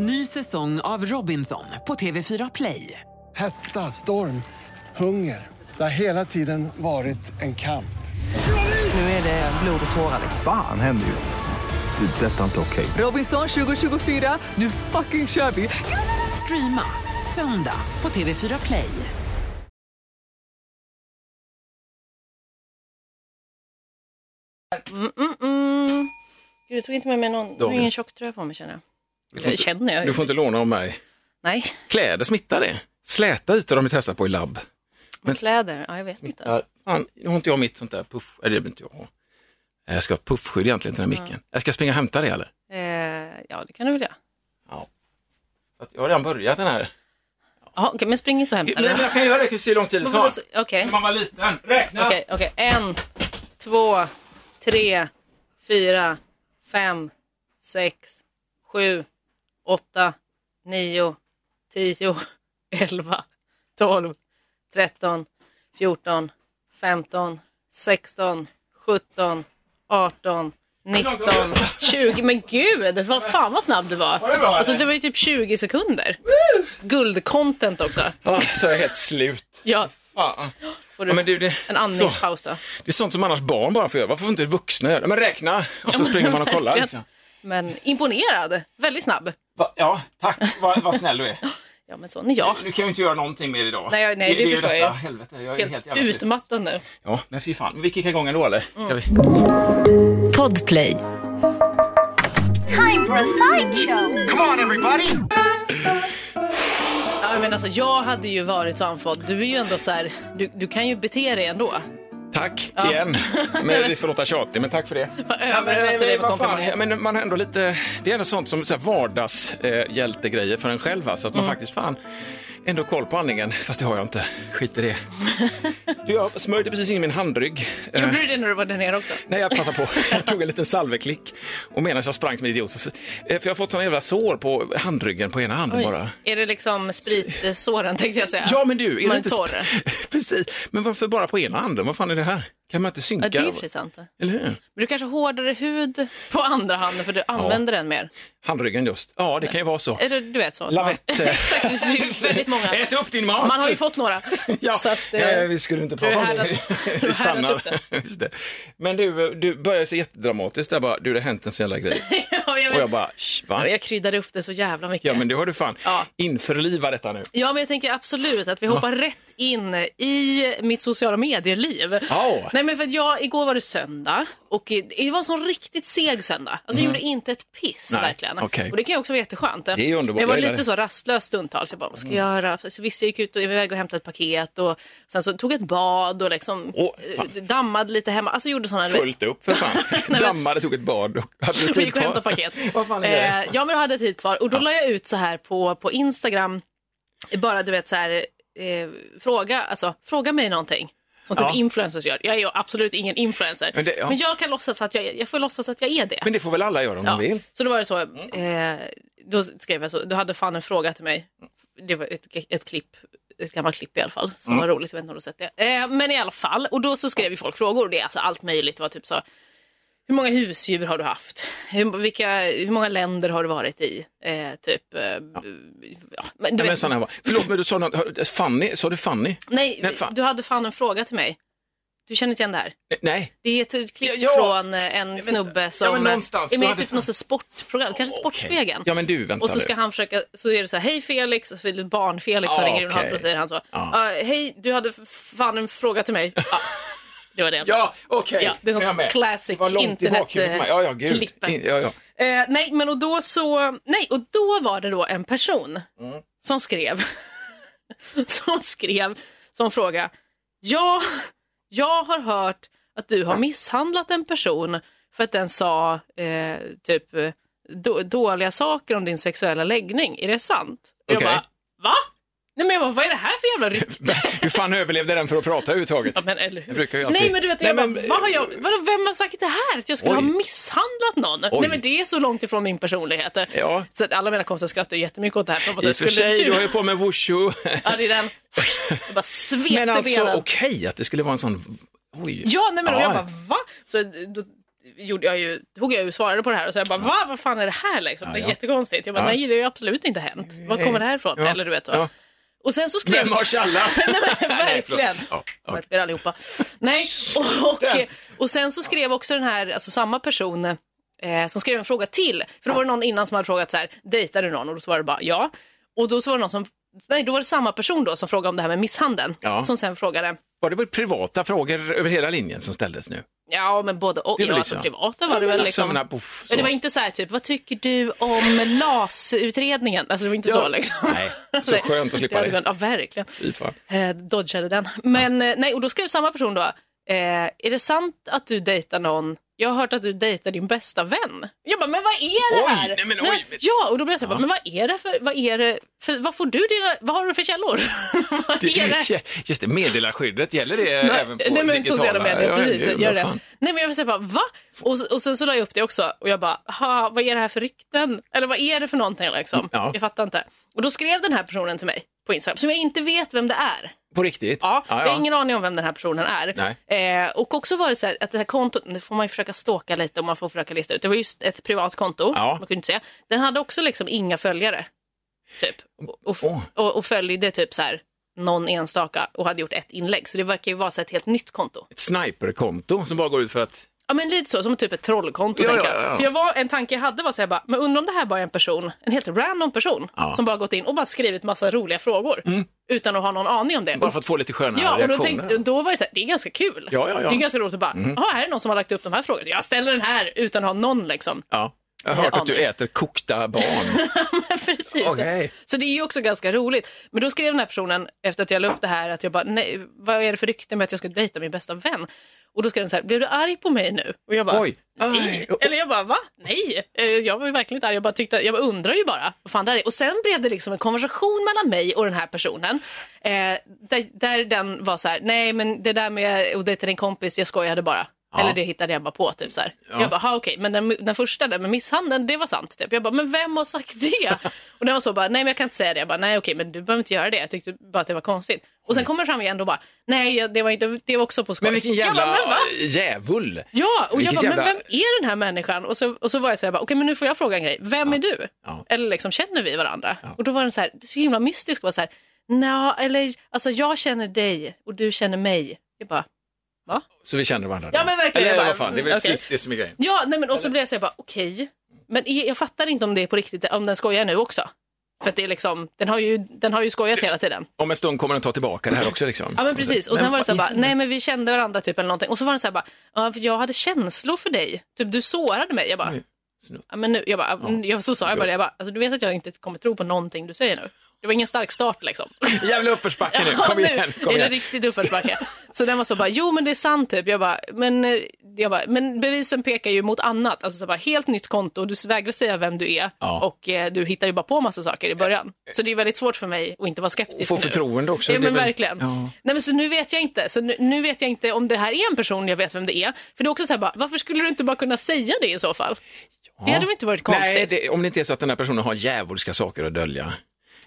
Ny säsong av Robinson på TV4 Play. Hetta, storm, hunger. Det har hela tiden varit en kamp. Nu är det blod och tårar. Fan händer just nu. Det. är Detta är inte okej. Robinson 2024, nu fucking kör vi! Streama söndag på TV4 Play. Mm, mm, mm. Gud, jag tog inte med mig någon. Jag har Dagens. ingen tjocktröja på mig känner jag. Du får, inte, känner jag. du får inte låna av mig. Nej, Kläder smittar det. Släta ytor har de testat på i labb. men kläder, ja jag vet inte. Ja, fan, nu har inte jag mitt sånt där puff, eller det vill inte jag ha. Jag ska ha puffskydd egentligen till den här micken. Jag ska springa och hämta det eller? Eh, ja, det kan du väl göra. Att jag har redan börjat den här. Ja, okej, men spring inte och hämta Nej, men den. jag kan göra det, kan se hur lång tid det tar. Okej, När man var liten. Räkna! okej, okej. En, två, tre, fyra, fem, sex, sju, åtta, nio, tio, elva, tolv, tretton, fjorton, femton, sexton, sjutton, arton, nitton, tjugo. Men gud, vad fan vad snabb du var. Var det bra, Alltså eller? det var ju typ 20 sekunder. Guldcontent också. Ja, så är jag helt slut. Ja, Fan. får du Ja, men du, det, en andningspaus då. det är sånt som annars barn bara får göra. Varför får inte vuxna göra det? Men räkna! Och så springer man och kollar. verkligen. Liksom. Men imponerad, väldigt snabb. Va, ja, tack. Vad vad snäll du är. Ja men sån är jag. Nu kan jag inte göra någonting mer idag. Nej, nej, det är ju förstår detta. jag. Helvete, jag är helt, Helt utmattad nu. Ja, men fy fan. Men vi kickar igång ändå eller? Ska vi? Podplay. Time for a sideshow. Ja, men alltså, jag hade ju varit så andfådd. Du är ju ändå så här, du, du kan ju bete dig ändå. Tack igen. Med risk för att låta tjatig, men tack för det. Vad fan, ja, men man har ändå lite, det är ändå sånt som så här vardagshjältegrejer för en själv. Alltså, att man Mm. faktiskt fan ändå koll på andningen. Fast det har jag inte. Skit i det. Du, jag smörjde precis in min handrygg. Eh, Gjorde du det när du var där nere också? Nej, jag passade på. Jag tog en liten salveklick. Och medan jag sprang som en idiot, eh, för jag har fått såna jävla sår på handryggen på ena handen bara. Är det liksom spritsåren tänkte jag säga? Ja, men du, är Man det inte... Precis. Men varför bara på ena handen? Vad fan är det här? Kan man inte synka? Ja, det är ju sant. Eller hur? Men du kanske har hårdare hud på andra handen för du använder den mer. Handryggen just. Ja, det kan ju vara så. Eller du vet så. Lavett. Ja. Exakt, det är ju väldigt många. Ät upp din mat! Man har ju fått några. Ja, Så att, eh, vi skulle inte prata om det. Vi stannar. Just det. Men du, du började så jättedramatiskt där bara, du det har hänt en sån jävla grej. ja, jag, Och jag bara, "Sh, va? jag kryddade upp det så jävla mycket. Ja men det har du fan. Ja. Införliva detta nu. Ja, men jag tänker absolut att vi hoppar rätt in i mitt sociala medier-liv. Ja. Nej, men för att jag, igår var det söndag och det var en sån riktigt seg söndag. Alltså jag gjorde inte ett piss. Nej, verkligen. okej. Och det kan ju också vara jätteskönt. Det är underbart, Men jag var lite. Mm. så rastlös stundtals. Jag bara, vad ska jag göra? Så visst, jag gick ut och jag var iväg och hämtade ett paket och sen så tog jag ett bad och liksom eh, dammade lite hemma. Alltså gjorde sådana... Fullt upp för fan. Dammade, tog ett bad och hade tid gick och hämtade kvar. paket. Vad fan är det? Eh, ja, men då hade jag tid kvar. Och då la jag ut så här på, på Instagram, bara du vet så här, eh, fråga, alltså, fråga mig någonting. Som typ Ja. influencers gör. Jag är absolut ingen influencer. Men det- ja. Men jag kan låtsas att jag, är- jag får låtsas att jag är det. Men det får väl alla göra om ja. de vill. Så då var det så, eh, då skrev jag så, då hade fan en fråga till mig. Det var ett, ett klipp, ett gammalt klipp i alla fall, som Mm. var roligt, jag vet inte om du har sett det. Eh, men i alla fall, och då så skrev ju folk frågor, det är alltså allt möjligt. Det var typ så, hur många husdjur har du haft? Hur, vilka, hur många länder har du varit i? Eh, typ, eh, ja. men du men vet, var. Förlåt, men du sa något, Fanny, sa du Fanny? nej, Nej, fan. du hade fan en fråga till mig. Du känner inte igen det här? Nej. Det är ett klipp Ja, ja. från eh, en snubbe som men någonstans. är Du med i typ fan- något sportprogram, kanske Sportspegeln. Ja men du, vänta Och så ska han försöka, så är det så här, hej Felix, och så barn-Felix som Ah, ringer in okej. och säger han så, Ja. "Ah, hej, du hade fan en fråga till mig. Ja, det var det. Ja, okej. Ja, det är sånt Jag classic Det var långt i internet, bakhuvudet på mig. eh, Ja, ja, gud. Ja, ja. Eh, nej, men och då så, nej, och då var det då en person Mm. som skrev, som skrev som fråga, ja, jag har hört att du har misshandlat en person för att den sa eh, typ eh, då, dåliga saker om din sexuella läggning. Är det sant? Och Jag bara, va? Nej men jag bara, vad är det här för jävla rykte? Hur fan överlevde den för att prata överhuvudtaget? Ja, men, eller hur? Jag brukar ju alltid- Nej men du vet, Nej, jag men- bara, vad har jag, vadå, vem har sagt det här? Att jag skulle Oj. ha misshandlat någon? Oj. Nej men det är så långt ifrån min personlighet. Ja. Så att alla mina kompisar skrattar jättemycket åt det här. bara, I och för skulle sig, du... du har ju på med wushu. Ja, det är den. Jag bara svepte Men alltså okej att det skulle vara en sån... Oj. Ja, nej men Ja. jag bara va? Så då gjorde jag ju, tog jag ju svarade på det här och så jag bara, va? Vad fan är det här liksom? Det är ja. jättekonstigt. Jag bara, Ja. nej det har ju absolut inte hänt. Var kommer det här ifrån? Ja. Eller du vet så. Och sen så skrev... Vem har tjallat? Nej, men, Nej, verkligen. Ja, er allihopa. Nej, och, och, och sen så skrev också den här, alltså samma person eh, som skrev en fråga till. För då var det någon innan som hade frågat så här, dejtar du någon? Och då svarade bara ja. Och då så var det någon som, nej då var det samma person då som frågade om det här med misshandeln. Ja. Som sen frågade, Var det väl privata frågor över hela linjen som ställdes nu? ja men både och, Det ja, alltså, privata var det Ja, väl men liksom. alltså, men, puff. Men det var inte så här typ, vad tycker du om LAS-utredningen? Alltså det var inte Ja. så liksom. Nej, så skönt att slippa det. gått- Ja, verkligen. Eh, dodgade den. Men eh, nej, och då skrev samma person då, eh, är det sant att du dejtar någon? Jag har hört att du dejtar din bästa vän. Jag bara, men vad är det Oj, här? nej, men oj, men- Ja, och då blev jag så här, men vad är det för, vad är det för, vad får du dina, vad har du för källor? vad är det? Just det, meddelarskyddet, gäller det även på nej, men digitala? sociala medier, Ja, precis. gud, gör det. fan. Nej men jag vill säga bara, va? Och, och sen så la jag upp det också och jag bara, ha, vad är det här för rykten? Eller vad är det för någonting liksom? Ja. Jag fattar inte. Och då skrev den här personen till mig på Instagram, som jag inte vet vem det är. På riktigt? Ja, ja, jag har ingen aning om vem den här personen är. Eh, och också var det så här att det här kontot, nu får man ju försöka stalka lite och man får försöka lista ut. Det var just ett privat konto, Ja. man kunde inte säga. Den hade också liksom inga följare. Typ. Och, Åh. och, och följde typ så här någon enstaka och hade gjort ett inlägg. Så det verkar ju vara så ett helt nytt konto. Ett sniperkonto som bara går ut för att... Ja men lite så, som typ ett trollkonto Ja, tänker ja, jag. ja. För jag var, en tanke jag hade var så här bara, men undrar om det här bara är en person, en helt random person, som bara gått in och bara skrivit massa roliga frågor. Utan att ha någon aning om det. Bara för att få lite sköna Ja, och då, reaktioner. tänkte, då var det så här, det är ganska kul. Ja, ja, ja. Det är ganska roligt att bara, jaha, här är någon som har lagt upp de här frågorna. Jag ställer den här utan att ha någon liksom. Ja. Jag har hört att du äter kokta barn. Precis. Okej. Så det är ju också ganska roligt. Men då skrev den här personen, efter att jag la upp det här, att jag bara, nej, vad är det för rykte med att jag ska dejta min bästa vän? Och då skrev den så här, blev du arg på mig nu? Och jag bara, Oj. nej. Aj. Eller jag bara, va? Nej. Eh, Jag var ju verkligen inte arg, jag bara tyckte, jag bara undrar ju bara, vad fan det här är. Och sen blev det liksom en konversation mellan mig och den här personen. Eh, där, där den var så här, nej men det där med att dejta din kompis, jag skojade bara. Ja. Eller det hittade jag bara på typ så här. Ja. Jag bara, okej, men den, den första där med misshandeln, det var sant. Typ. Jag bara, men vem har sagt det? och den var så bara, nej men jag kan inte säga det. Jag bara, nej okej, men du behöver inte göra det. Jag tyckte bara att det var konstigt. Och sen kommer det fram igen och bara, nej jag- det var, inte, det var också på skoj. Men vilken jävla jag bara, men va? djävul. Ja, och jag Vilket bara, jävla- men vem är den här människan? Och så, och så var jag så här, okej men nu får jag fråga en grej. Vem är du? Ja. Eller liksom, känner vi varandra? Och då var den så här, så himla mystisk. Var så här, Nja, eller alltså jag känner dig och du känner mig. Jag bara, va? Så vi känner varandra. Ja, men verkligen. Eller Jag bara, vad fan, det är väl mm, okej. precis det som är grejen. Ja, nej, men och så blev jag så här, bara, okej. Men jag jag fattar inte om det är på riktigt, om den skojar nu också. För att det är liksom, den har ju, den har ju skojat hela tiden. Om en stund kommer den ta tillbaka det här också liksom. Ja men precis, och sen var det så här bara, nej men vi kände varandra typ eller någonting. Och så var det så här bara, ja för jag hade känslor för dig. Typ du sårade mig. Jag bara, ja, men nu, jag bara, jag, så sa jag bara det, jag bara, alltså du vet att jag inte kommer tro på någonting du säger nu. Det var ingen stark start liksom. Jävla uppförsbacke nu, Ja, kom igen. Kom är det igen. riktigt uppförsbacke. Så den var så bara, jo men det är sant typ. Jag bara, men, eh, jag bara, men bevisen pekar ju mot annat. Alltså så bara, helt nytt konto, du vägrar säga vem du är Ja. och eh, du hittar ju bara på massa saker i början. Så det är väldigt svårt för mig att inte vara skeptisk Och få nu. förtroende också. Ja men väl- verkligen. Ja. Nej men så nu vet jag inte. Så nu, nu vet jag inte om det här är en person jag vet vem det är. För det är också så här bara, varför skulle du inte bara kunna säga det i så fall? Det hade väl inte varit konstigt? Nej, det, om det inte är så att den här personen har djävulska saker att dölja.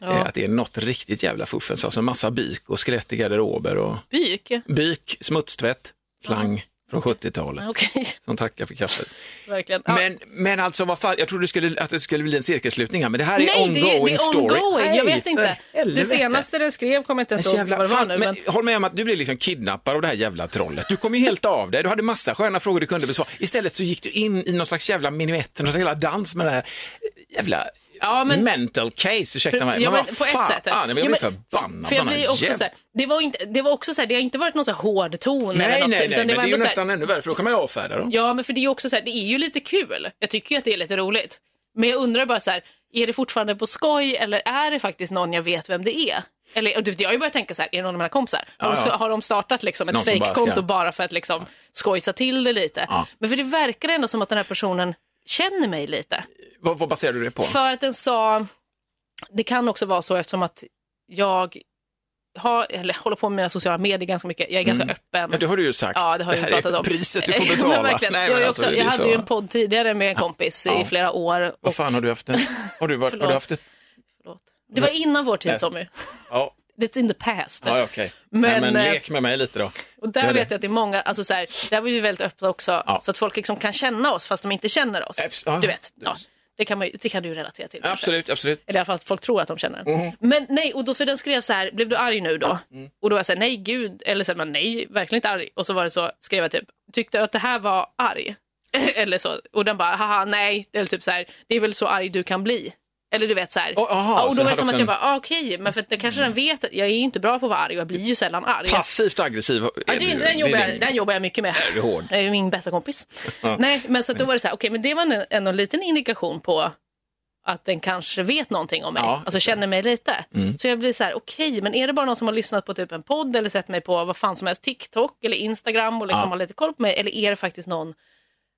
Eh, Att det är något riktigt jävla fuffens, alltså en massa byk och skelett i garderober och Byk? byk, smutstvätt, slang från 70-talet. Okej, Som tackar för kaffet. verkligen. Ja. Men, men alltså, vad fan, jag trodde skulle, att det skulle bli en cirkelslutning här, men det här är Nej, ongoing det är, det är story. ongoing. jag Nej, vet för inte. Det senaste den skrev kommer jag inte ens ihåg vad det var nu. men, Men... håll med om att du blev liksom kidnappad av det här jävla trollet. Du kom ju helt av dig, du hade massa sköna frågor du kunde besvara. Istället så gick du in i någon slags jävla minuett, någon slags jävla dans med det här jävla Ja, men- mental case, ursäkta mig. Ja, men på ett sätt. jag blir men- förbannad. För jag blir också jävla- så här, det, var inte, det var också så här, det har inte varit någon så här hård ton eller Nej, något, nej, nej, utan det det var är ju så här, nästan ännu värre, för då kan man ju avfärda dem. Ja, men för det är ju också så här, det är ju lite kul. Jag tycker ju att det är lite roligt. Men jag undrar bara så här, är det fortfarande på skoj eller är det faktiskt någon jag vet vem det är? Eller, och jag har ju börjat tänka så här, är det någon av mina kompisar? Har, Ja, de, ja. har de startat liksom ett bara fejkkonto ska- bara för att liksom skojsa till det lite? Ja. Men för det verkar ändå som att den här personen känner mig lite. Vad, vad baserar du det på? För att den sa, det kan också vara så eftersom att jag har, eller håller på med mina sociala medier ganska mycket. Jag är ganska öppen. Mm. Ja, det har du ju sagt. Ja, det har jag ju här pratat om. priset du får betala. verkligen. Nej, jag, alltså, också, det jag hade ju en podd tidigare med en kompis Ja. i flera år. Vad Och, fan har du haft en... Har du, varit, har du haft ett... förlåt. Det var innan vår tid Nej. Tommy. Ja. that's in the past. Ja, okej. Men, Men, men eh, lek med mig lite då. Och där det. vet jag att det är många, alltså så här, där var vi väldigt öppna också, Ja. så att folk liksom kan känna oss fast de inte känner oss. Abs- ja. Du vet, ja. Det, kan man, ju- det kan du ju relatera till. kanske. Absolut, absolut. Eller i alla fall att folk tror att de känner en. Mhm. Men nej, och då för den skrev så här, blev du arg nu då? Mm. Och då var jag så här, nej gud, eller så här, nej, verkligen inte arg. Och så var det så, skrev jag typ, tyckte du att det här var arg? eller så, och den bara, haha nej, eller typ så här, det är väl så arg du kan bli. Eller du vet så här. Oh, aha, ja, och då var det som att jag bara, ah, okej, men för det kanske den vet, att jag är ju inte bra på att vara arg och jag blir ju sällan arg. Passivt aggressiv. Ja, det, den, jobbar jag, den jobbar jag mycket med. är du hård. Det är min bästa kompis. Nej, men så då var det så här, okej, men det var en, en, en liten indikation på att den kanske vet någonting om mig, Ja, alltså känner mig lite. Mm. Så jag blir så här, okej, men är det bara någon som har lyssnat på typ en podd eller sett mig på vad fan som helst, TikTok eller Instagram och liksom Ja. har lite koll på mig, eller är det faktiskt nåon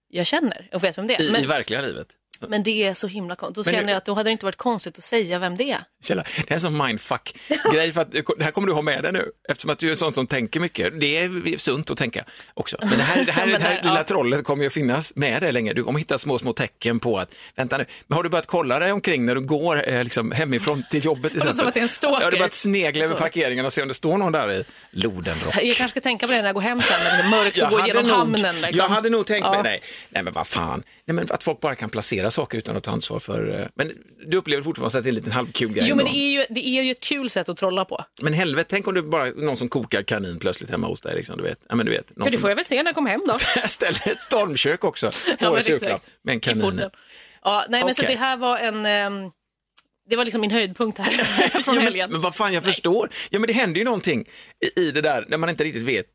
jag känner och vet vem det är? I, I Men, verkliga livet. Men det är så himla konstigt. Då Men känner det- jag att då hade det inte varit konstigt att säga vem det är. Källa, Det är en sån mindfuck-grej för att det här kommer du ha med dig nu eftersom att du är sån som tänker mycket. Det är sunt att tänka också. Men det här, det här, det här där, lilla ja. trollet kommer ju finnas med dig länge. Du kommer hitta små, små tecken på att, vänta nu, men har du börjat kolla dig omkring när du går eh, liksom, hemifrån till jobbet? exempel? som att det är en stalker. Har du börjat snegla över parkeringen och se om det står någon där i Lodenrock? Jag kanske ska tänka på det när jag går hem sen, när det är mörkt och går genom nog, hamnen. Liksom. Jag hade nog tänkt Ja. mig, nej, nej men vad fan, nej, men att folk bara kan placera saker utan att ta ansvar för, eh, men du upplever fortfarande att det är en liten halvkul grej. Jo, men det är, ju, det är ju ett kul sätt att trolla på. Men helvete, tänk om du bara någon som kokar kanin plötsligt hemma hos dig. Liksom, du vet. Ja, men du vet, någon Ja, det får jag väl se när jag kommer hem då. ställer ett stormkök också Ja, exakt. med en kanin. Ja, nej, men så Okej. det här var en... ehm, det var liksom min höjdpunkt här från Ja, helgen. men, men vad fan, jag förstår. Ja, men det händer ju någonting i, i det där när man inte riktigt vet.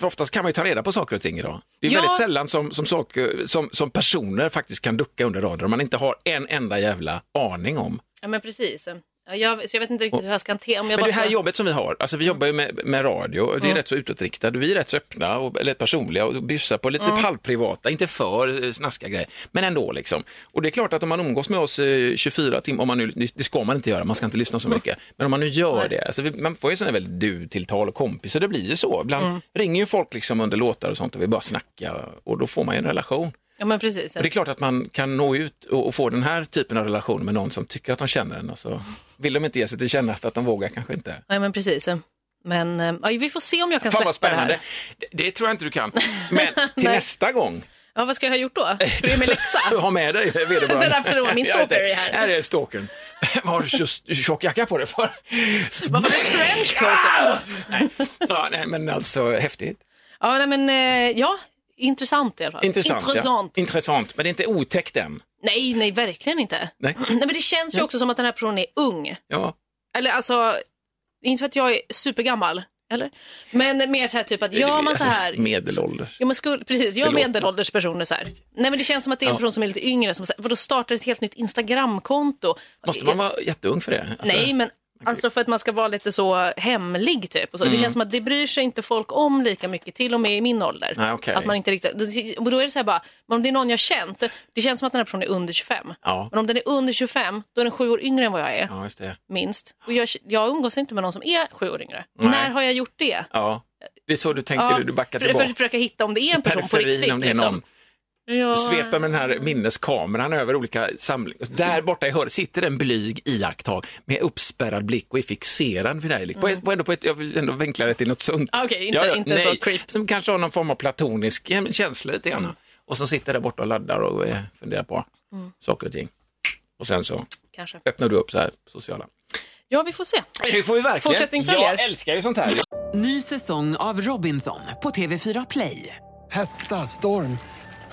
För oftast kan man ju ta reda på saker och ting idag. Det är Ja. väldigt sällan som, som, saker, som, som personer faktiskt kan ducka under radarn. Man inte har en enda jävla aning om. Ja, men precis. Ja, jag, så jag vet inte riktigt hur jag ska hantera... Om jag Men det här ska... jobbet som vi har, alltså vi jobbar ju med, med radio, och det är Mm. rätt så utåtriktade, vi är rätt så öppna och eller personliga och bjussar på lite halvprivata, inte för eh, snaskiga grejer, men ändå liksom. Och det är klart att om man umgås med oss eh, 24 timmar, om man nu, det ska man inte göra, man ska inte lyssna så mycket, men om man nu gör Nej. det, alltså vi, man får ju sådana väldigt du-tilltal och kompisar, det blir ju så. Ibland Mm. ringer ju folk liksom under låtar och sånt och vi bara snackar och då får man ju en relation. Ja, men precis. Och det är klart att man kan nå ut och, få den här typen av relation med någon som tycker att de känner en och så vill de inte ge sig till känna att de vågar kanske inte. Ja, men precis. Men eh, ja, vi får se om jag kan Fan släppa det här. Det, det tror jag inte du kan. Men till Nej. nästa gång, Ja, vad ska jag ha gjort då? Är min läxa. ha med dig vederbörande. Den där personen, min stalker är här. Här är stalkern. Vad har du så tjock jacka på dig för? Varför är det trenchcoat? nej. Ja, nej, men alltså häftigt. Ja, nej, men eh, ja, intressant i alla fall. Intressant. Intressant. Ja. Intressant, men det är inte otäckt än. Nej, nej, verkligen inte. Nej. Nej, men det känns ju också som att den här personen är ung. Ja. Eller alltså, inte för att jag är supergammal, eller? Men mer så här typ att gör man så här... Alltså, medelålders. Ja, men skulle, precis, jag är Förlåt. medelålders personer så här. Nej men det känns som att det är en Ja. person som är lite yngre som här, vadå startar ett helt nytt Instagramkonto. Måste man vara jätteung för det? Alltså, Nej men alltså för att man ska vara lite så hemlig typ. Och så. Mm. Det känns som att det bryr sig inte folk om lika mycket, till och med i min ålder. Nej, okej. Att man inte riktigt, och då är det så här bara, men om det är någon jag känt, det känns som att den här personen är under 25. Ja. Men om den är under 25, då är den sju år yngre än vad jag är. Ja. Minst. Och jag, jag umgås inte med någon som är sju år yngre. Nej. När har jag gjort det? Ja. Det är så du tänkte, Ja, du, backar för, tillbaka. för att försöka hitta om det är en person på riktigt. om det är liksom. Ja. sveper med den här minneskameran över olika samlingar. Där borta i hörnet sitter en blyg iakttag med uppspärrad blick och är fixerad vid dig. På, ett, på, ändå på ett, jag vill ändå vinkla det till något sunt. Ah, okej, inte- inte så nej. creep. Som kanske har någon form av platonisk känsla lite grann. Mm. Och som sitter där borta och laddar och eh, funderar på Mm. saker och ting. Och sen så Kanske. öppnar du upp så här sociala. Ja, vi får se. Det får vi verkligen. Fortsättning följer. Jag älskar ju sånt här. Ny säsong av Robinson på TV4 Play. Hetta, storm,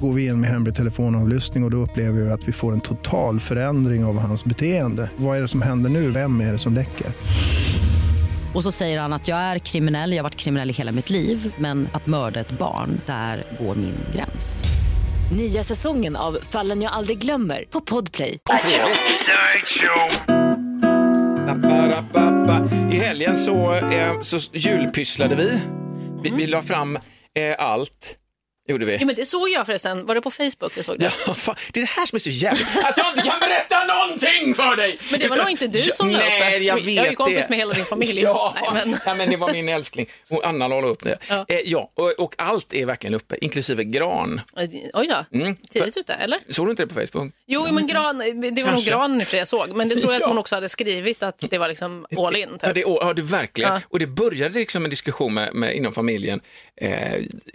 Går vi in med hemlig telefonavlyssning och, och då upplever vi att vi får en total förändring av hans beteende. Vad är det som händer nu? Vem är det som läcker? Och så säger han att jag är kriminell, jag har varit kriminell i hela mitt liv men att mörda ett barn, där går min gräns. Nya säsongen av Fallen jag aldrig glömmer på Podplay. I helgen så, eh, så julpysslade vi. Vi, vi la fram Eh, allt gjorde vi. Ja, men det såg jag förresten. Var det på Facebook jag såg det? Ja, fan, det är det här som är så jävligt, att jag inte kan berätta någonting för dig! Men det var nog inte du Ja, som la upp det. Nej, jag vet Jag är ju kompis det. med hela din familj. Ja, Nej, men- Nej, men det var min älskling. Och Anna la upp det. Ja. Eh, ja och, och allt är verkligen uppe, inklusive gran. Oj då, Mm. tidigt ute, eller? Såg du inte det på Facebook? Jo, men gran, det var nog Kanske. granen i för jag såg. Men det tror jag Ja. att hon också hade skrivit att det var liksom all in. Typ. Ja, det, ja, det verkligen. Och det började liksom en diskussion med, med, inom familjen eh,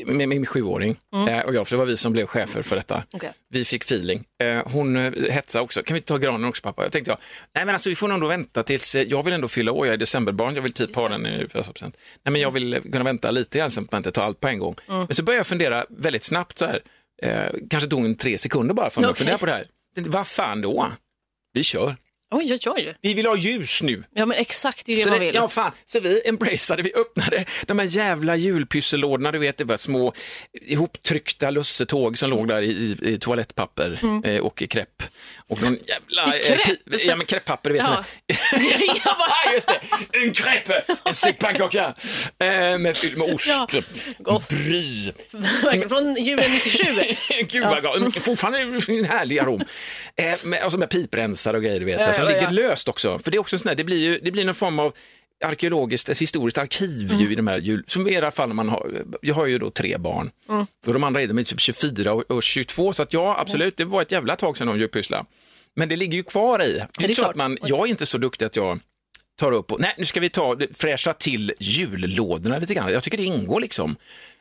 med med min sjuåring eh, och jag, för det var vi som blev chefer för detta. Mm. Okej. Vi fick feeling. Eh, hon eh, hetsade också, kan vi ta granen också pappa? Jag tänkte jag, nej men alltså vi får nog ändå vänta tills, eh, jag vill ändå fylla år, jag är decemberbarn, jag vill typ ha den i födelsedagspresent. Nej men jag vill eh, kunna vänta lite grann så att man inte tar allt på en gång. Mm. Men så började jag fundera väldigt snabbt så här, eh, kanske tog en tre sekunder bara för mig att Okej. fundera på det här. Vad fan då? Vi kör. Oj, oj, oj. Vi vill ha ljus nu. Ja, men exakt, det är det Så man det, vill. ja, fan. så vi embraceade, vi öppnade de här jävla julpysselådorna, du vet, det var små ihoptryckta lussetåg som låg där i, i, i toalettpapper eh, och i krepp. Och någon jävla... Mm. I krepp? pi- ja, men krepppapper, du vet. Ja. bara- just det. En krepp, en stekt pannkaka eh, med, fylld med ost, Ja, gott. bry. Från julen 97. Gud vad gott, Mm, fortfarande en härlig arom. Eh, med, alltså med piprensare och grejer, du vet, Ja, ja, ja. ligger löst också. För det är också sån här, det blir ju det blir någon form av arkeologiskt, ett historiskt arkiv Mm. ju i de här jul, som i era fall man har, jag har ju då tre barn. Mm. Och de andra är de typ 24 och, och 22, så att ja, absolut, det var ett jävla tag sedan de julpysslade. Men det ligger ju kvar i. Det är det är klart. man, jag är inte så duktig att jag tar upp och, nej nu ska vi ta, fräscha till jullådorna lite grann. Jag tycker det ingår liksom.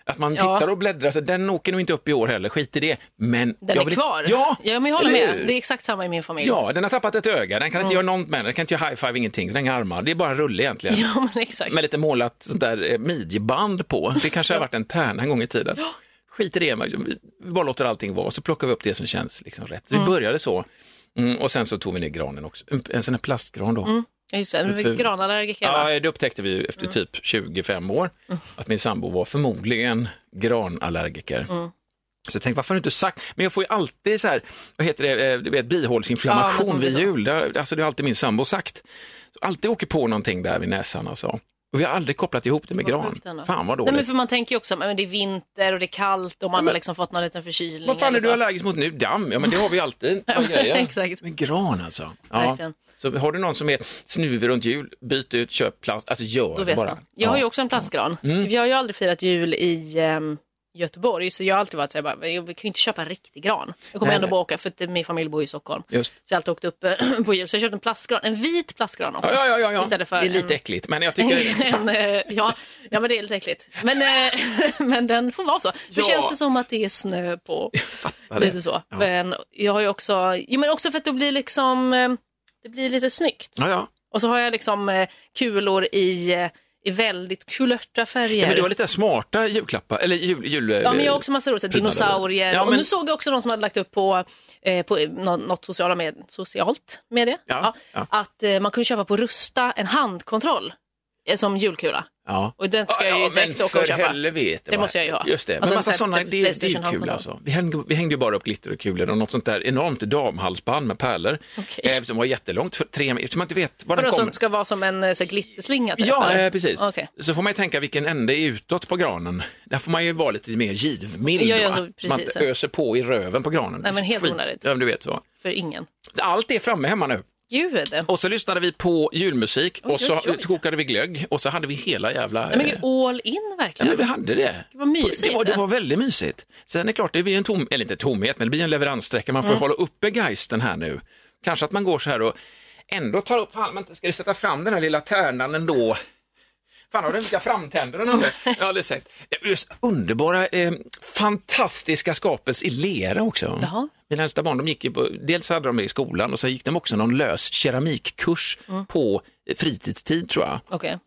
Att man Ja. tittar och bläddrar, så den åker nog inte upp i år heller, skit i det. Men Den jag är vill- kvar. Ja, ja men jag håller med. hur? Det är exakt samma i min familj. Ja, den har tappat ett öga, den kan inte göra något med den, kan inte göra high-five, ingenting, den har armar, det är bara en rulle egentligen. Ja, men exakt. Med lite målat sånt där eh, midjeband på, det kanske har varit en tärna en gång i tiden. Skit i det, vi bara låter allting vara, så plockar vi upp det som känns liksom rätt. Så vi började så, mm, och sen så tog vi ner granen också, en, en sån här plastgran då. Ja, Just det, men För- granallergiker? Ja, det upptäckte vi efter typ 25 år, att min sambo var förmodligen granallergiker. Så jag tänkte, varför har du inte sagt? Men jag får ju alltid så här, vad heter det, eh, du vet, Ja, men bihålsinflammation är vid jul. Det alltså, det har alltid min sambo sagt. Så alltid åker på någonting där vid näsan alltså. Och vi har aldrig kopplat ihop det med gran. sjukt. Fan vad Nej, dåligt. men för man tänker ju också att det är vinter och det är kallt och man men- har liksom fått någon liten förkylning. Vad fan är du allergisk mot nu? Damm? Ja men det har vi alltid. Ja, grejer. exakt. Men gran alltså. Ja. Verkligen. Så har du någon som är snuvig runt jul, byt ut, köp plast, alltså gör det bara. man. Jag har ju också en plastgran. Mm. Vi har ju aldrig firat jul i ehm, Göteborg, så jag har alltid varit så här, bara, vi kan ju inte köpa en riktig gran. Jag kommer Nej, ändå bara åka, för att min familj bor i Stockholm. Just. Så jag har alltid åkt upp eh, på jul, så jag köpte en plastgran, en vit plastgran också. Ja, ja, ja, ja. Istället för det är lite en- äckligt, men jag tycker... en, eh, ja, ja, men det är lite äckligt. Men, eh, men den får vara så. Så Ja. känns det som att det är snö på. Lite så. Ja. Men jag har ju också, jo, men också för att det blir liksom, det blir lite snyggt. Ja, ja. Och så har jag liksom eh, kulor i, eh, i väldigt kulörta färger. Ja, men du har lite smarta julklappar, eller jul... jul Ja, men jag har också massa roliga prydnader. dinosaurier. Ja, Och men- nu såg jag också någon som hade lagt upp på, eh, på nå- något sociala med, socialt medie. Ja, ja. Att eh, man kunde köpa på Rusta en handkontroll eh, som julkula. Ja. Och den ska jag ju direkt åka och köpa. helvete. Det måste jag ju ha. Just det, Alltså men en massa sådana, typ det, är- ju kul alltså. Vi hängde, vi hängde ju bara upp glitter och kulor och något sånt där enormt damhalsband med pärlor. Okej. Eh, som var jättelångt, för tre meter, man inte vet var den Vadå, kom. som ska vara som en eh, så glitterslinga? Typ, Ja, eh, precis. Okej. Så får man ju tänka vilken ände är utåt på granen. Där får man ju vara lite mer givmild, Ja, ja, man precis, ja. öser på i röven på granen. Nej, men helt onödigt. Ja, du vet så. För ingen. Allt är framme hemma nu. Gud. Och så lyssnade vi på julmusik Oj, och så oj, oj. kokade vi glögg och så hade vi hela jävla... Nej, men eh, gud, all in Ja, verkligen. men vi hade det. Det var mysigt. Det var, det var väldigt mysigt. Sen är det klart, det blir en tom, eller inte tomhet, men det blir en leveranssträcka. Man får Mm. hålla uppe geisten här nu. Kanske att man går så här och ändå tar upp, fan, man ska sätta fram den här lilla tärnan ändå. Fan, har du inte framtänderna nu? Jag har aldrig sett. Just underbara, eh, fantastiska skapelser i lera också. Jaha. Mina äldsta barn, de gick ju på, dels hade de det i skolan och så gick de också någon lös keramikkurs Mm. på eh, fritidstid tror jag.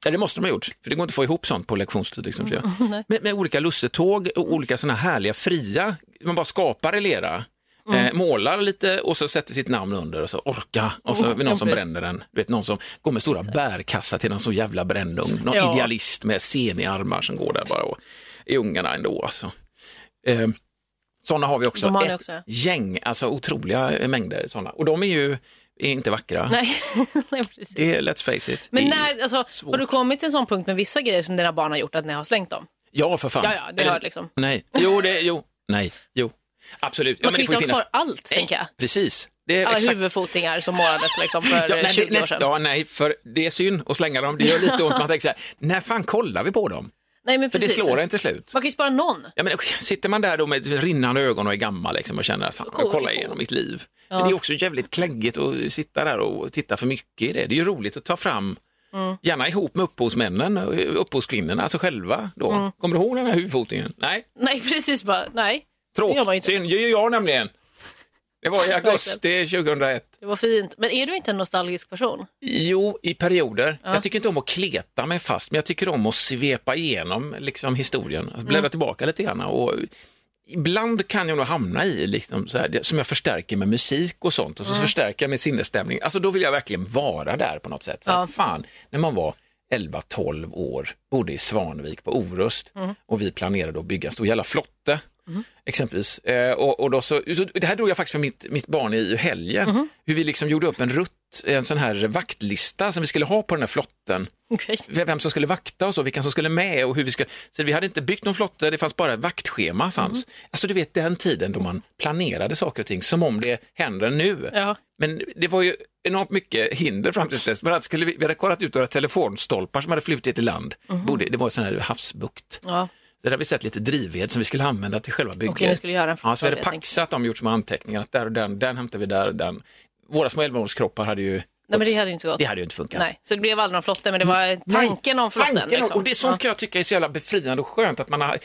Ja, det måste de ha gjort, för det går inte att få ihop sånt på lektionstid. Liksom, nej. med, med olika lussetåg och olika såna härliga fria, man bara skapar i lera. Mm. Eh, målar lite och så sätter sitt namn under och så orka och så Oh, är det någon som bränner den. Du vet någon som går med stora bärkassar till någon så jävla brännugn. Någon Ja. idealist med seniga armar som går där bara och i ungarna ändå. Alltså. Eh, sådana har vi också. Har Ett också, gäng, alltså otroliga mängder sådana. Och de är ju är inte vackra. Nej, precis. Det är, let's face it. Men är- när, alltså, svårt. har du kommit till en sån punkt med vissa grejer som dina barn har gjort att ni har slängt dem? Ja, för fan. Ja, ja, det Eller- hör liksom. Nej, jo, det, jo, nej, jo. Absolut. Ja, Man men kan inte ha finnas- kvar allt, Nej, tänker jag. Precis. Det är Alla exakt... huvudfotingar som målades liksom för Ja, eh, men 20 det, år sedan. ja, nej, för det är synd att slänga dem. Det gör lite ont. Man tänker så här, när fan kollar vi på dem? Nej, men För precis. det slår en till slut. Man kan ju spara någon. Ja, men, sitter man där då med rinnande ögon och är gammal liksom, och känner att fan, jag kollar igenom mitt liv. Men det är också jävligt kläggigt att sitta där och titta för mycket i det. Det är ju roligt att ta fram, Mm. gärna ihop med upphovsmännen, och upphovskvinnorna, alltså själva. Då. Mm. Kommer du ihåg den här huvudfotingen? Nej, Nej, precis bara, nej. Tråkigt. Synd, det gör jag nämligen. Det var i augusti 2001. Det var fint. Men är du inte en nostalgisk person? Jo, i perioder. Jag tycker inte om att kleta mig fast, men jag tycker om att svepa igenom liksom, historien, alltså, bläddra tillbaka lite grann. Och ibland kan jag nog hamna i, liksom, så här, som jag förstärker med musik och sånt, och så förstärker jag med sinnesstämning. Alltså då vill jag verkligen vara där på något sätt. Så här, Ja. Fan, när man var 11-12 år, bodde i Svanvik på Orust och vi planerade att bygga en stor jävla flotte. Exempelvis. Eh, och, och då så, så, det här drog jag faktiskt för mitt, mitt barn i helgen. Hur vi liksom gjorde upp en rutt, en sån här vaktlista som vi skulle ha på den här flotten. Okej. Vem som skulle vakta och så, vilka som skulle med och hur vi skulle... Så vi hade inte byggt någon flotte, det fanns bara ett vaktschema. Fanns. Alltså du vet den tiden då man planerade saker och ting som om det händer nu. Ja. Men det var ju enormt mycket hinder fram till dess. Bland skulle vi, vi hade kollat ut några telefonstolpar som hade flutit i land. Bodde, det var en sån här havsbukt. Ja. Där hade vi sett lite drivved som vi skulle använda till själva bygget. Okej, ni skulle göra en ja, så vi hade paxat dem gjort små anteckningar. Att där och den, den hämtar vi där den. Våra små 11-årskroppar hade ju... Nej, men det hade ju inte gått. Det hade ju inte funkat. Nej, så det blev aldrig någon flotte, men det var tanken om flotten. Tanken, liksom. Och det är sånt kan jag tycka är så jävla befriande och skönt att man har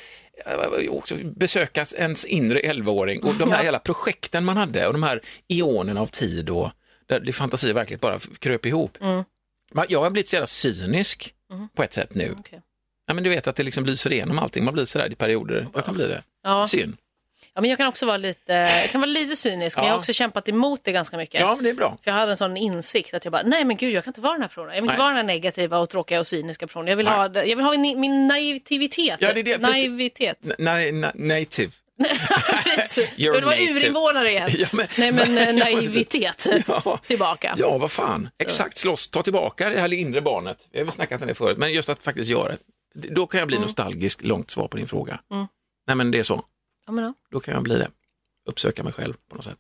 eh, också besöka ens inre 11-åring och de här jävla projekten man hade och de här eonerna av tid och där det fantasi verkligen bara kröp ihop. Mm. Jag har blivit så jävla cynisk på ett sätt nu. Okej. Ja, men du vet att det liksom lyser igenom allting, man blir sådär i perioder. Jag kan bli det. Ja. Synd. ja, men jag kan också vara lite, jag kan vara lite cynisk, men Ja. jag har också kämpat emot det ganska mycket. Ja, men det är bra. För jag hade en sån insikt att jag bara, nej men gud jag kan inte vara den här personen. Jag vill inte Nej. vara den här negativa och tråkiga och cyniska personen. Jag vill Nej. ha, jag vill ha min, naivitet. Ja, det är det, naivitet. Nej, na- native. Jag vill vara urinvånare igen. Ja, men- nej men eh, naivitet Ja. tillbaka. Ja, vad fan. Exakt, slåss, ta tillbaka det här inre barnet. Vi har väl snackat om det förut, men just att faktiskt göra det. Då kan jag bli nostalgisk, långt svar på din fråga. Mm. Nej, men det är så. Ja, men ja, Då kan jag bli det. Uppsöka mig själv på något sätt.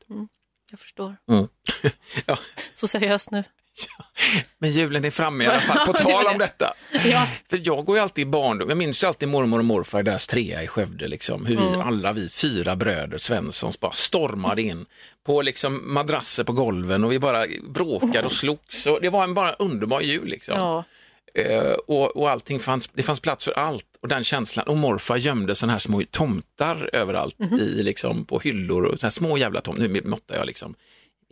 jag förstår. Mm. ja. Så seriöst nu. Men julen är framme i alla fall, på Ja, tal om detta. Ja. För jag går ju alltid i barndom, jag minns ju alltid mormor och morfar i deras trea i Skövde, liksom. hur vi, Mm. alla vi fyra bröder Svenssons bara stormade in på liksom madrasser på golven och vi bara bråkade och slogs. Och det var en bara underbar jul liksom. Ja. Eh, och, och allting fanns, det fanns plats för allt och den känslan. Och morfar gömde sådana här små tomtar överallt Mhm. i, liksom, på hyllor och så här små jävla tomtar. Nu måttar jag liksom.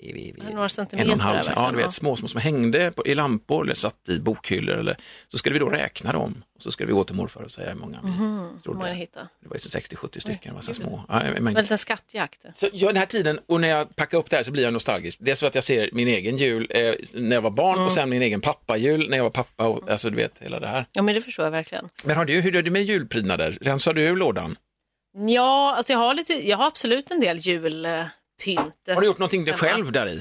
I, i, i, Några centimeter en och en halv, ja, du vet, små, små som hängde på, i lampor eller satt i bokhyllor. Eller, så skulle vi då räkna dem och så skulle vi gå till morfar och säga hur många vi Hur trodde. många ni hittar. Det var ju så 60-70 stycken, var så små. Ja, en Som mängd. en liten skattjakt. Så ja, den här tiden, och när jag packar upp det här så blir jag nostalgisk. Dels för att jag ser min egen jul eh, när jag var barn Mm. och sen min egen pappajul när jag var pappa. Och, alltså du vet, hela det här. Ja, men det förstår jag verkligen. Men har du, hur är det med julprydnader? Rensar du ur lådan? Ja, alltså jag har, lite, jag har absolut en del julpynt. Har du gjort någonting dig själv där i?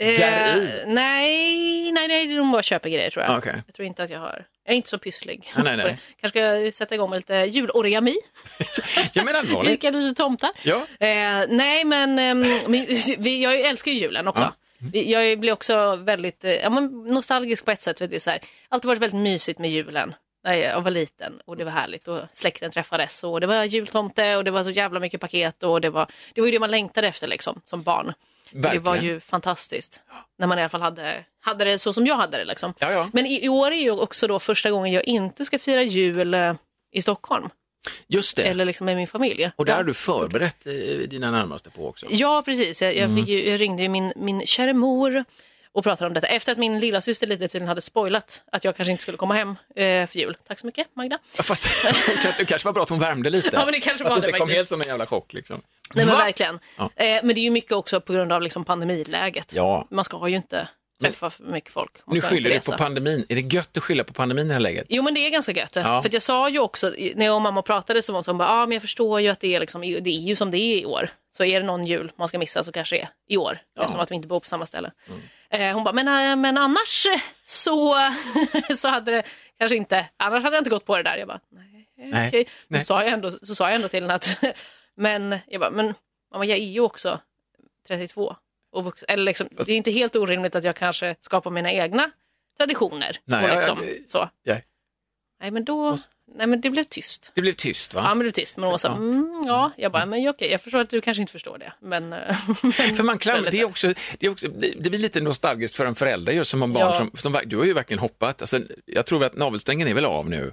Eh, Där i? nej, nej, nej, det är nog bara köpa grejer tror jag. Okej. Jag tror inte att jag har, jag är inte så pysslig. Nej, nej, nej. Kanske ska jag sätta igång med lite julorigami. Ja men allvarligt. Vilka du tomtar. Ja. Eh, nej, men men vi, jag älskar ju julen också. Vi- Jag blir också väldigt eh, ja, nostalgisk på ett sätt. För det är så här, alltid varit väldigt mysigt med julen. När jag var liten och det var härligt och släkten träffades och det var jultomte och det var så jävla mycket paket och det var, det var ju det man längtade efter liksom som barn. Det var ju fantastiskt. När man i alla fall hade, hade det så som jag hade det. Liksom. Ja, ja. Men i, i år är ju också då första gången jag inte ska fira jul eh, i Stockholm. Just det. Eller liksom med min familj. Och där har du förberett eh, dina närmaste på också. Ja, precis. Jag, Mm. jag, fick ju, jag ringde ju min, min kära mor och pratade om detta efter att min lilla syster lite tydligen hade spoilat att jag kanske inte skulle komma hem eh, för jul. Tack så mycket, Magda. Ja, Fast det kanske var bra att hon värmde lite. Ja, men det kanske att var det det inte kom helt som en jävla chock. Liksom. Nej, men Va? verkligen. Ja. Eh, men det är ju mycket också på grund av liksom pandemiläget. Ja. Man ska ju inte träffa för mycket folk. Nu skyller du på pandemin. Är det gött att skylla på pandemin i det här läget? Jo men det är ganska gött. Ja. För jag sa ju också, när jag och mamma pratade så var hon hon bara, ja ah, men jag förstår ju att det är, liksom, det är ju som det är i år. Så är det någon jul man ska missa så kanske det är i år. Eftersom att vi inte bor på samma ställe. Mm. Eh, hon bara, men, eh, men annars så, så hade det kanske inte, annars hade jag inte gått på det där. Jag bara, nej. okej. nej. Så, sa jag ändå, så sa jag ändå till henne att, men jag bara, men mamma jag är ju också 32. Och eller liksom, det är inte helt orimligt att jag kanske skapar mina egna traditioner. Nej, och liksom, ja, så. ja. Nej men då, nej men det blev tyst. Det blev tyst va? Ja men det blev tyst. Men så, Ja. mm, ja, jag bara, men okej, jag förstår att du kanske inte förstår det. Men, eh, men För man klam, det, är också, det, är också, det blir lite nostalgiskt för en förälder just som har barn Ja. som, som, du har ju verkligen hoppat, alltså, jag tror att navelsträngen är väl av nu,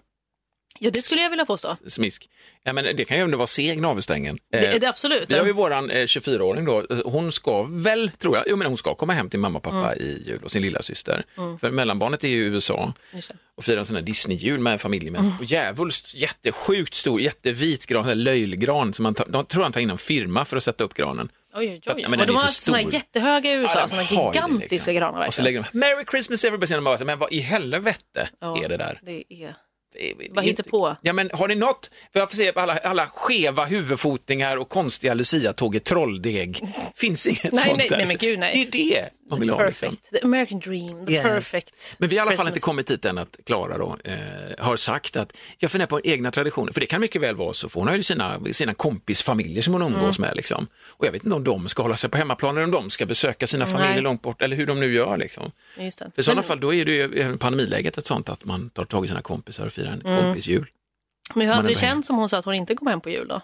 Ja det skulle jag vilja påstå. smisk. Ja, men det kan ju ändå vara seg navelsträngen. Det, Eh, det, absolut. Vi har ju våran eh, 24-åring då, Eh, hon ska väl, tror jag, jo men hon ska komma hem till mamma och pappa i jul och sin lilla syster. För mellanbarnet är ju i USA Mm. Och firar en sån här Disney-jul med familjen. med Och djävulskt, jättesjukt stor, jättevit gran, här löjlgran som man tar, de tror han tar in en firma för att sätta upp granen. Oj, oj, oj. Men och de har så stor. jättehöga i USA, Ja, det, gigantiska liksom. granar Och så lägger de Merry Christmas everybody, bara, men vad i helvete Ja, är det där? Det är... Vad hittar på? Ja men har ni något, för jag får se alla, alla skeva huvudfotingar och konstiga luciatåg i trolldeg. Finns inget Nej, sånt nej, där. nej, men gud, nej. Det är det man vill ha. Perfect. Liksom. The American dream, the Yes. perfect. Men vi har i alla fall inte kommit dit än att Klara då eh, har sagt att jag funderar på egna traditioner, för det kan mycket väl vara så, för hon har ju sina, sina kompisfamiljer som hon umgås Mm. med liksom. Och jag vet inte om de ska hålla sig på hemmaplan eller om de ska besöka sina familjer Nej. långt bort eller hur de nu gör liksom. Just det. För i sådana fall då är det ju pandemiläget ett sånt att man tar tag i sina kompisar och firar en Mm. kompisjul. Men hur hade det känts om hon sa att hon inte kom hem på jul då?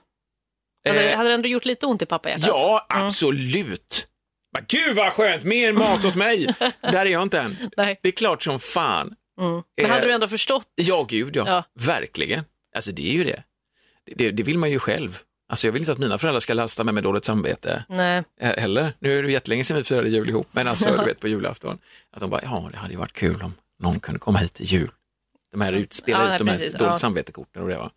Hade, Eh, hade det ändå gjort lite ont i pappahjärtat? Ja, absolut. Men gud vad skönt, mer mat åt mig. Där är jag inte än. Nej. Det är klart som fan. Mm. Men Eh, hade du ändå förstått? Ja, gud ja. Ja. Verkligen. Alltså det är ju det. det. Det vill man ju själv. Alltså jag vill inte att mina föräldrar ska lasta mig med dåligt samvete Nej. heller. Nu är det jättelänge sedan vi firade jul ihop, men alltså du vet på julafton. Att de bara, ja det hade ju varit kul om någon kunde komma hit till jul. De här ut, spela Ja, ut de här precis, dåligt ja. samvetekorten och det va.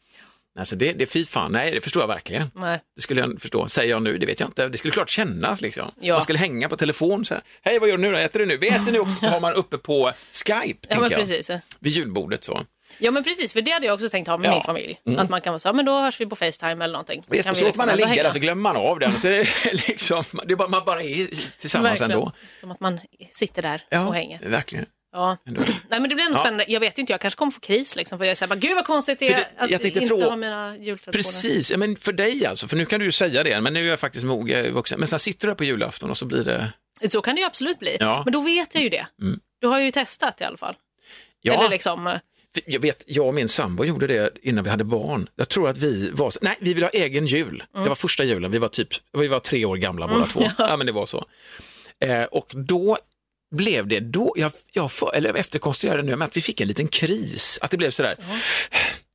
Alltså det, det är fy fan, nej det förstår jag verkligen. Nej. Det skulle jag förstå. Säger jag nu, det vet jag inte. Det skulle klart kännas liksom. Ja. Man skulle hänga på telefon så här. Hej, vad gör du nu då? Äter du nu? Vi äter nu också. Så har man uppe på Skype, Ja, men jag. precis. Vid julbordet så. Ja, men precis, för det hade jag också tänkt ha med Ja. min familj. Mm. Att man kan vara så, ja, men då hörs vi på Facetime eller någonting. Så kan vi så låter liksom man ligga där så glömmer man av den. Så är det liksom, det är bara, man bara är tillsammans Verkligen. ändå. Som att man sitter där Ja, och hänger. verkligen. Ja. Ändå. Nej, men det blir ändå Ja. spännande. Jag vet inte, jag kanske kommer få kris liksom. För jag säger bara, gud vad konstigt det är det- att jag inte fråga- ha mina jultraditioner. Precis, ja, men för dig alltså, för nu kan du ju säga det, men nu är jag faktiskt jag är vuxen. Men sen sitter du där på julafton och så blir det, Så kan det ju absolut bli. Ja. Men då vet jag ju det. Mm. Då har jag ju testat i alla fall. ja, Eller liksom, eh, Jag vet, jag och min sambo gjorde det innan vi hade barn. Jag tror att vi var, nej vi ville ha egen jul. Mm. Det var första julen, vi var typ, vi var tre år gamla båda två. Ja. men det var så. Eh, och då blev det, då, jag, jag för, eller efterkonstruerade det nu, att vi fick en liten kris. Att det blev sådär,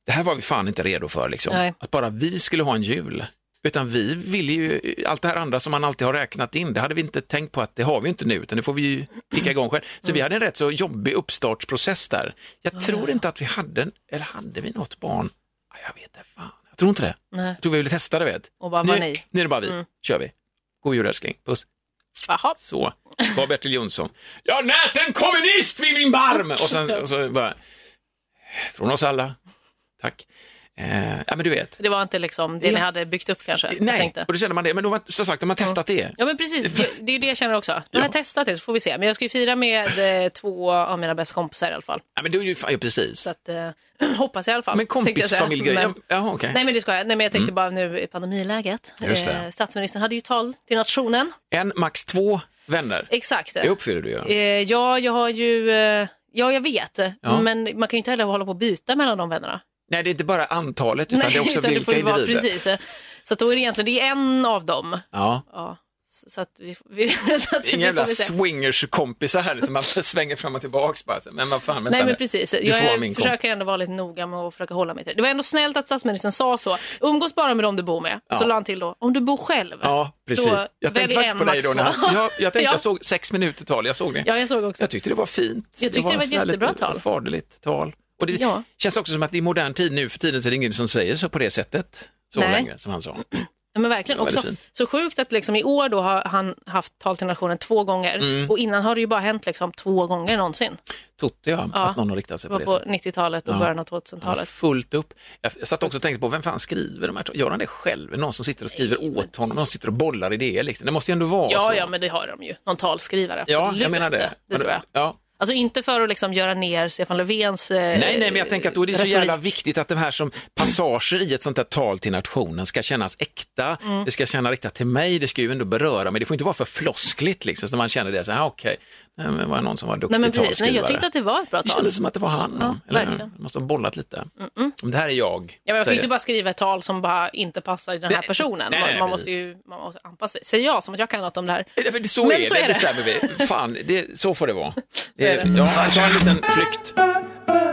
det här var vi fan inte redo för liksom. Nej. Att bara vi skulle ha en jul. Utan vi ville ju, allt det här andra som man alltid har räknat in, det hade vi inte tänkt på att det har vi inte nu, utan det får vi ju kicka igång själv. Så Mm. vi hade en rätt så jobbig uppstartsprocess där. Jag tror inte att vi hade, en- eller hade vi något barn? Ja, Jag vet inte, fan. Jag tror inte det. nej. Jag tror vi ville testa det, vet. Och bara, nu, nej. nu är det bara vi, Mm. kör vi. God jul älskling, puss. Jaha. Så var Bertil Jonsson. Jag närt en kommunist vid min barm! Och sen och så bara, från oss alla, tack. Eh, ja men du vet. Det var inte liksom det Ja. ni hade byggt upp kanske? Nej, och då kände man det. Men var, som sagt, de har testat det. Ja men precis, det, det är det jag känner också. Har Ja. testat det så får vi se. Men jag ska ju fira med eh, två av mina bästa kompisar i alla fall. Ja, men du ja, precis. Så att, eh, hoppas jag i alla fall. Men kompisfamiljgrej, Men- ja, ja okej. Nej men det ska jag. Nej men jag tänkte bara nu i pandemiläget. Eh, statsministern hade ju tal till nationen. En, max två vänner. Exakt. Det uppfyller du ju. Eh, ja, jag har ju... Eh, ja, jag vet. Ja. Men man kan ju inte heller hålla på och byta mellan de vännerna. Nej, det är inte bara antalet, utan det är också utan det vilka ju vara, individer. precis. Så att då är det egentligen det är en av dem. Ja. Ja, så att vi, vi, så att Inga jävla swingers-kompisar här som man svänger fram och tillbaks bara. Men vad fan, vänta Nej men precis, jag min försöker ändå vara lite noga med att försöka hålla mig till det. Det var ändå snällt att statsministern sa så. Umgås bara med dem du bor med. Ja. Så la han till då, om du bor själv. Ja, precis. Då Jag tänkte faktiskt på dig då. När han, jag, jag tänkte, Ja. jag såg sex minuter tal, jag såg det. Ja, jag såg också. Jag tyckte det var fint. Jag tyckte det var ett sådär jättebra lite tal. Faderligt tal. Och det Ja. känns också som att i modern tid nu för tiden så är det ingen som säger så på det sättet så Nej. längre som han sa. Ja, men verkligen. Också, så sjukt att liksom i år då har han haft tal till nationen två gånger Mm. och innan har det ju bara hänt liksom två gånger någonsin. Totte ja, Ja. att någon har riktat sig på det på sättet. 90-talet och Ja. början av Han har 2000-talet. fullt upp. Jag, satt också och tänkte på vem fan skriver de här? Gör han det själv? Någon som sitter och skriver åt honom? Någon sitter och bollar idéer liksom. Det måste ju ändå vara Ja, så. ja, men det har de ju. Någon talskrivare. Ja, absolut. jag menar det. Det tror jag. Ja. Alltså inte för att liksom göra ner Stefan Löfvens eh, Nej, nej, men jag tänker att då är det så retorik. jävla viktigt att det här som passager i ett sånt här tal till nationen ska kännas äkta, Mm. det ska kännas riktat till mig, det ska ju ändå beröra mig, det får inte vara för floskligt liksom, så man känner det så här, ah, okej, nej, men var det någon som var duktig Nej, precis. Nej, talskrivare? jag tyckte att det var ett bra Det tal. kändes som att det var han. Ja, Eller, verkligen. måste ha bollat lite. Men Det här är jag. Ja, men jag kan inte bara skriva ett tal som bara inte passar i den här Nej, personen. nej, nej, man, man måste ju man måste anpassa sig. Säger jag som att jag kan något om det här. Eh, men Så Men är så det, är det. bestämmer vi. Fan, det, så får det vara. Så är det. Ja, jag tar en liten flykt.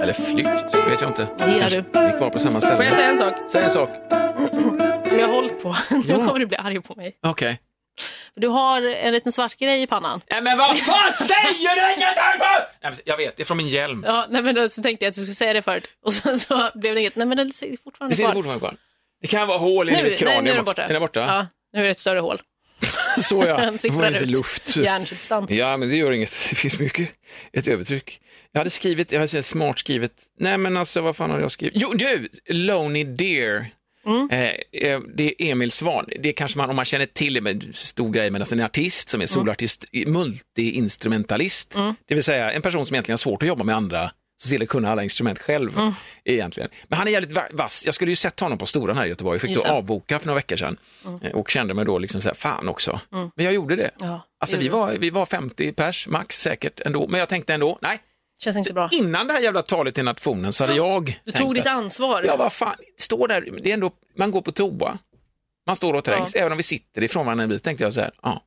Eller flykt, vet jag inte. Det gillar du. Vi är kvar på samma ställe. Får jag säga en sak Säg en sak. som jag har hållit på? Nu kommer du bli arg på mig. Okej. Du har en liten svart grej i pannan. Nej men vad fan säger du ingenting för? Nej, men Jag vet, det är från min hjälm. Ja, nej, men då så tänkte jag att du skulle säga det förut. Och sen så blev det inget. Nej, men den sitter Det fortfarande sitter kvar. fortfarande kvar. Det kan vara hål i Nu, mitt kranium nu är den borta. Är den borta? Ja, nu är det ett större hål. Så ja. Den man lite ut. luft. Järnsubstans. Ja, men det gör inget. Det finns mycket. Ett övertryck. Jag hade skrivit, jag hade smart skrivit, nej men alltså vad fan hade jag skrivit? Jo, du! Lonely Deer. Mm. Eh, eh, det är Emil Svan. Det kanske man, om man känner till det, med stor grej med alltså en artist som är solartist, multi-instrumentalist. Mm. Det vill säga en person som egentligen har svårt att jobba med andra så ser det kunna alla instrument själv Mm. egentligen. Men han är jävligt va- vass. Jag skulle ju sett honom på Storan här i Göteborg. Jag fick Just då avboka för några veckor sedan eh, och kände mig då liksom så här, fan också. Mm. Men jag gjorde det. Ja, Alltså vi var, vi var 50 pers max säkert ändå, men jag tänkte ändå, nej, Känns inte bra. innan det här jävla talet till nationen så hade jag Du tänkt tog ditt att- ansvar. Ja, vad fan, står där, det är ändå, man går på toa, man står och trängs, även om vi sitter ifrån varandra en bit, tänkte jag så här, ja.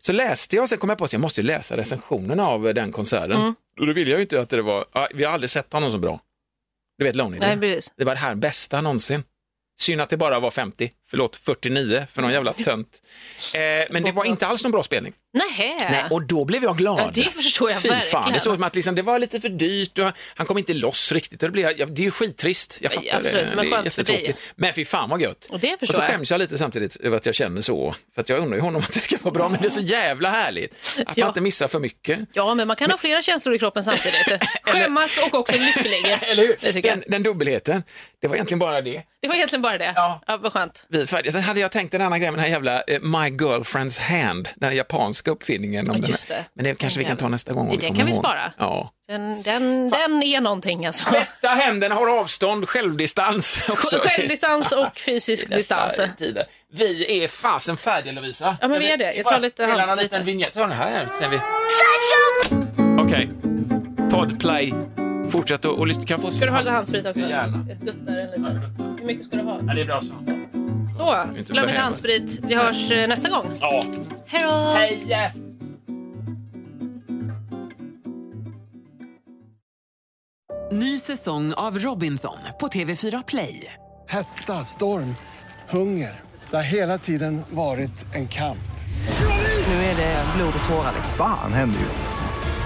Så läste jag, sen kom jag på att jag måste läsa recensionen av den konserten. Mm. Och då vill jag ju inte att det var, vi har aldrig sett honom så bra. Du vet Lonely Nej, Deer. precis. Det var det här bästa någonsin. Synd att det bara var 50, förlåt 49 för någon jävla tönt. Eh, men det var inte alls någon bra spelning. Nähä. Nej, och då blev jag glad. Ja, det förstår jag Fy verkligen. fan, det såg ut som att liksom, det var lite för dyrt och han kom inte loss riktigt. Och det, blev, ja, det är ju skittrist, jag fattar absolut, det. men skönt för dig. Men fy fan vad gött. Och det och förstår så jag. skäms jag lite samtidigt över att jag känner så. För att jag undrar ju honom att det ska vara bra, men det är så jävla härligt. Att Ja. man inte missar för mycket. Ja, men man kan ha flera känslor i kroppen samtidigt. Skämmas och också lycklig. Eller hur? Den, jag. den dubbelheten, det var egentligen bara det. Det var egentligen bara det. Ja. Ja, vad skönt. Vi är färdiga. Sen hade jag tänkt en annan grej med den här jävla eh, My Girlfriend's Hand, den japanska uppfinningen. Om Ja, den just här. det. Men det kanske vi kan ta nästa gång. om Den kan vi ihåg. spara. Ja. Den, den, den är någonting alltså. Tvätta händerna, har avstånd, självdistans också. Självdistans och fysisk distans. Tider. Vi är fasen färdiga Lovisa. Ja, men vi är det. Jag tar lite spela en handsprit liten vignett. Ta den här. Okej. Podplay. Fortsätt att och lyssna. Kan få Ska du ha lite handsprit också? Gärna. Jag duttar en liten. Hur mycket ska du ha? Ja, det är bra så. Så, Inte glöm inte handsprit. Vi hörs eh, nästa gång. Ja. Hej då! Hej! Ny säsong av Robinson på TV4 Play. Hetta, storm, hunger. Det har hela tiden varit en kamp. Nu är det blod och tårar. Fan händer just nu.